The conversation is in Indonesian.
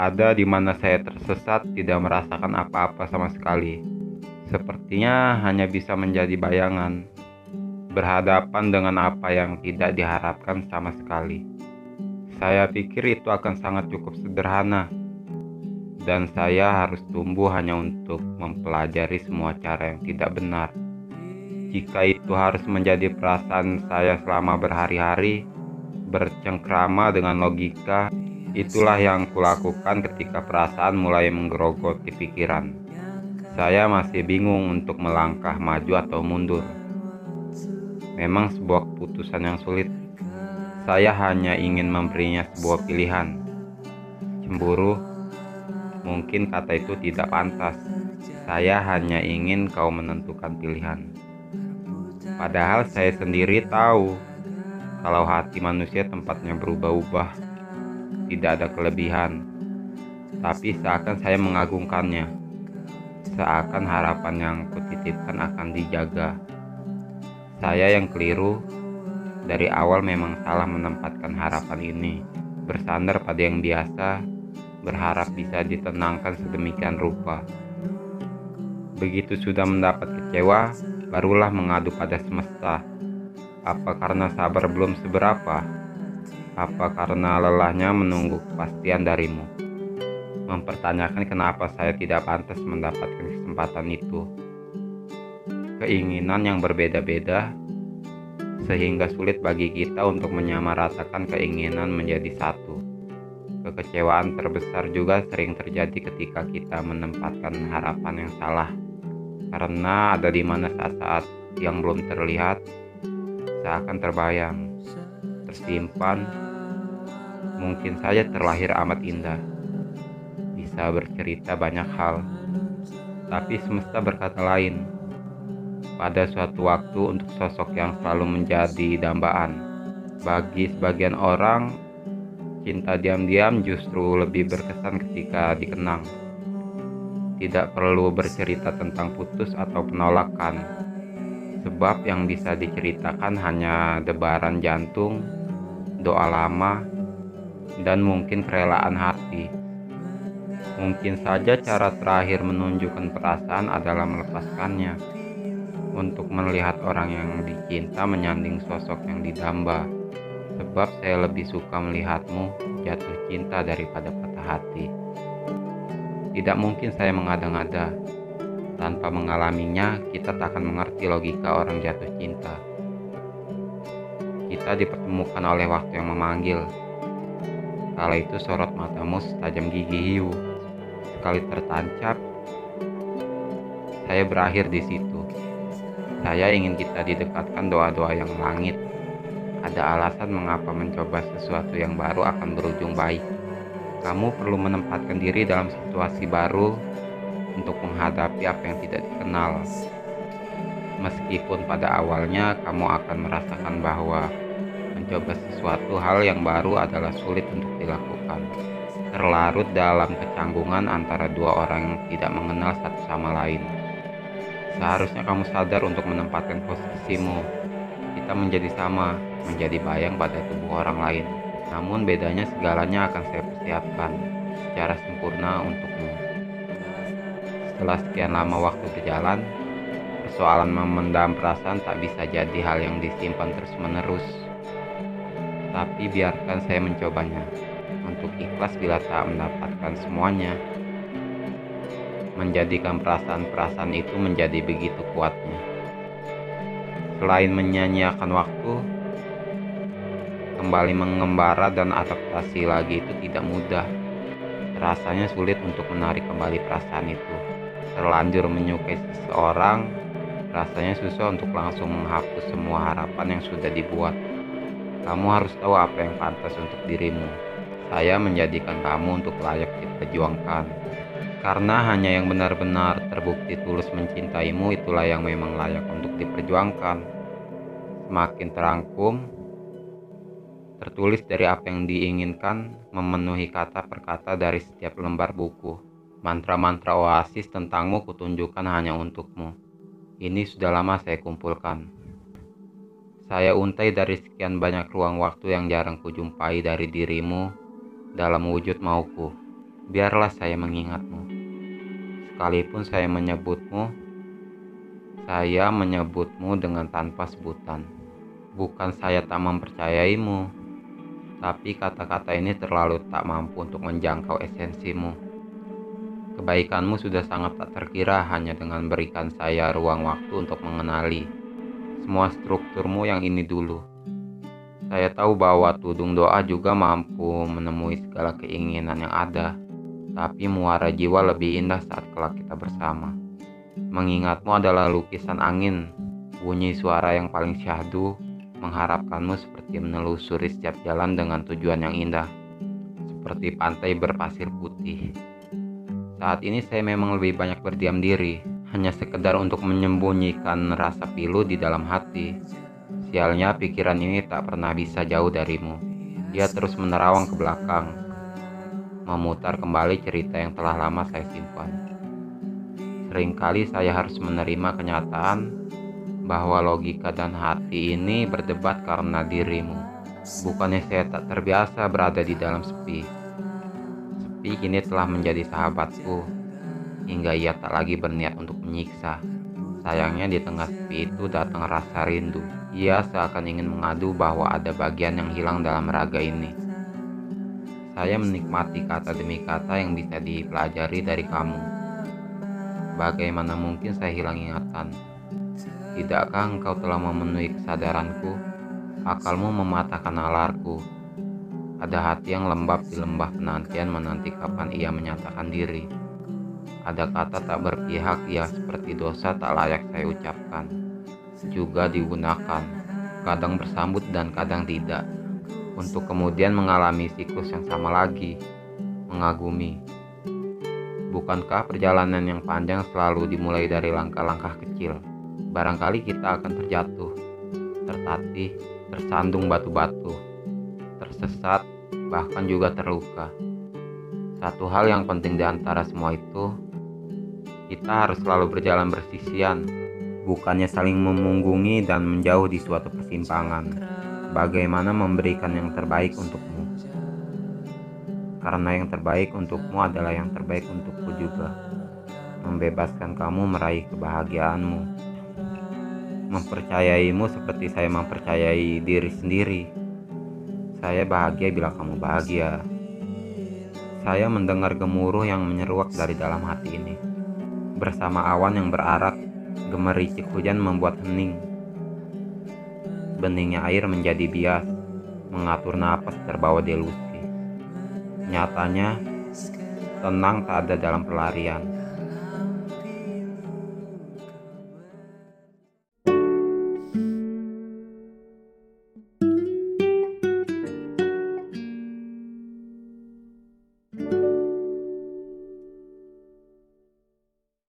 ada di mana saya tersesat, tidak merasakan apa-apa sama sekali. Sepertinya hanya bisa menjadi bayangan, berhadapan dengan apa yang tidak diharapkan sama sekali. Saya pikir itu akan sangat cukup sederhana, dan saya harus tumbuh hanya untuk mempelajari semua cara yang tidak benar. Jika itu harus menjadi perasaan saya selama berhari-hari, bercengkrama dengan logika, itulah yang kulakukan ketika perasaan mulai menggerogoti pikiran. Saya masih bingung untuk melangkah maju atau mundur. Memang sebuah keputusan yang sulit. Saya hanya ingin memberinya sebuah pilihan. Cemburu, mungkin kata itu tidak pantas. Saya hanya ingin kau menentukan pilihan. Padahal saya sendiri tahu kalau hati manusia tempatnya berubah-ubah, tidak ada kelebihan, tapi seakan saya mengagungkannya, seakan harapan yang kutitipkan akan dijaga. Saya yang keliru dari awal memang salah menempatkan harapan ini, bersandar pada yang biasa, berharap bisa ditenangkan sedemikian rupa. Begitu sudah mendapat kecewa, barulah mengadu pada semesta apa karena sabar belum seberapa? Apa karena lelahnya menunggu kepastian darimu? Mempertanyakan kenapa saya tidak pantas mendapatkan kesempatan itu. Keinginan yang berbeda-beda sehingga sulit bagi kita untuk menyamaratakan keinginan menjadi satu. Kekecewaan terbesar juga sering terjadi ketika kita menempatkan harapan yang salah, karena ada di mana saat-saat yang belum terlihat seakan terbayang, tersimpan, mungkin saja terlahir amat indah, bisa bercerita banyak hal, tapi semesta berkata lain. Pada suatu waktu untuk sosok yang selalu menjadi dambaan, bagi sebagian orang, cinta diam-diam justru lebih berkesan ketika dikenang. Tidak perlu bercerita tentang putus atau penolakan, sebab yang bisa diceritakan hanya debaran jantung, doa lama, dan mungkin kerelaan hati. Mungkin saja cara terakhir menunjukkan perasaan adalah melepaskannya untuk melihat orang yang dicinta menyanding sosok yang didamba. Sebab saya lebih suka melihatmu jatuh cinta daripada patah hati. Tidak mungkin saya mengada-ngada tanpa mengalaminya, kita tak akan mengerti logika orang jatuh cinta. Kita dipertemukan oleh waktu yang memanggil. Kala itu sorot matamu setajam gigi hiu. Sekali tertancap, saya berakhir di situ. Saya ingin kita didekatkan doa-doa yang langit. Ada alasan mengapa mencoba sesuatu yang baru akan berujung baik. Kamu perlu menempatkan diri dalam situasi baru untuk menghadapi apa yang tidak dikenal. Meskipun pada awalnya kamu akan merasakan bahwa mencoba sesuatu hal yang baru adalah sulit untuk dilakukan. Terlarut dalam kecanggungan antara dua orang yang tidak mengenal satu sama lain. Seharusnya kamu sadar untuk menempatkan posisimu. Kita menjadi sama, menjadi bayang pada tubuh orang lain. Namun bedanya segalanya akan saya persiapkan secara sempurna untukmu. Setelah sekian lama waktu berjalan, persoalan memendam perasaan tak bisa jadi hal yang disimpan terus-menerus. Tapi biarkan saya mencobanya untuk ikhlas bila tak mendapatkan semuanya. Menjadikan perasaan-perasaan itu menjadi begitu kuatnya. Selain menyanyiakan waktu, kembali mengembara dan adaptasi lagi itu tidak mudah. Rasanya sulit untuk menarik kembali perasaan itu terlanjur menyukai seseorang, rasanya susah untuk langsung menghapus semua harapan yang sudah dibuat. Kamu harus tahu apa yang pantas untuk dirimu. Saya menjadikan kamu untuk layak diperjuangkan. Karena hanya yang benar-benar terbukti tulus mencintaimu itulah yang memang layak untuk diperjuangkan. Semakin terangkum, tertulis dari apa yang diinginkan, memenuhi kata per kata dari setiap lembar buku. Mantra-mantra oasis tentangmu kutunjukkan hanya untukmu. Ini sudah lama saya kumpulkan. Saya untai dari sekian banyak ruang waktu yang jarang kujumpai dari dirimu dalam wujud mauku. biarlah saya mengingatmu. Sekalipun saya menyebutmu, saya menyebutmu dengan tanpa sebutan. Bukan saya tak mempercayaimu, tapi kata-kata ini terlalu tak mampu untuk menjangkau esensimu. Kebaikanmu sudah sangat tak terkira hanya dengan berikan saya ruang waktu untuk mengenali semua strukturmu yang ini dulu. Saya tahu bahwa tudung doa juga mampu menemui segala keinginan yang ada, tapi muara jiwa lebih indah saat kelak kita bersama. Mengingatmu adalah lukisan angin, bunyi suara yang paling syahdu, mengharapkanmu seperti menelusuri setiap jalan dengan tujuan yang indah, seperti pantai berpasir putih. Saat ini saya memang lebih banyak berdiam diri, hanya sekedar untuk menyembunyikan rasa pilu di dalam hati. Sialnya pikiran ini tak pernah bisa jauh darimu. Dia terus menerawang ke belakang, memutar kembali cerita yang telah lama saya simpan. Seringkali saya harus menerima kenyataan bahwa logika dan hati ini berdebat karena dirimu. Bukannya saya tak terbiasa berada di dalam sepi. Sepi kini telah menjadi sahabatku, hingga ia tak lagi berniat untuk menyiksa. Sayangnya di tengah sepi itu datang rasa rindu. Ia seakan ingin mengadu bahwa ada bagian yang hilang dalam raga ini. Saya menikmati kata demi kata yang bisa dipelajari dari kamu. Bagaimana mungkin saya hilang ingatan? Tidakkah engkau telah memenuhi kesadaranku? Akalmu mematahkan nalarku. Ada hati yang lembab di lembah penantian menanti kapan ia menyatakan diri. Ada kata tak berpihak ya seperti dosa tak layak saya ucapkan. Juga digunakan, kadang bersambut dan kadang tidak untuk kemudian mengalami siklus yang sama lagi, mengagumi. Bukankah perjalanan yang panjang selalu dimulai dari langkah-langkah kecil? Barangkali kita akan terjatuh, tertatih, tersandung batu-batu, tersesat, bahkan juga terluka. Satu hal yang penting di antara semua itu, kita harus selalu berjalan bersisian, bukannya saling memunggungi dan menjauh di suatu persimpangan bagaimana memberikan yang terbaik untukmu. Karena yang terbaik untukmu adalah yang terbaik untukku juga. Membebaskan kamu meraih kebahagiaanmu. Mempercayaimu seperti saya mempercayai diri sendiri. Saya bahagia bila kamu bahagia. Saya mendengar gemuruh yang menyeruak dari dalam hati ini. Bersama awan yang berarak, gemericik hujan membuat hening beningnya air menjadi bias, mengatur napas terbawa delusi. Nyatanya, tenang tak ada dalam pelarian.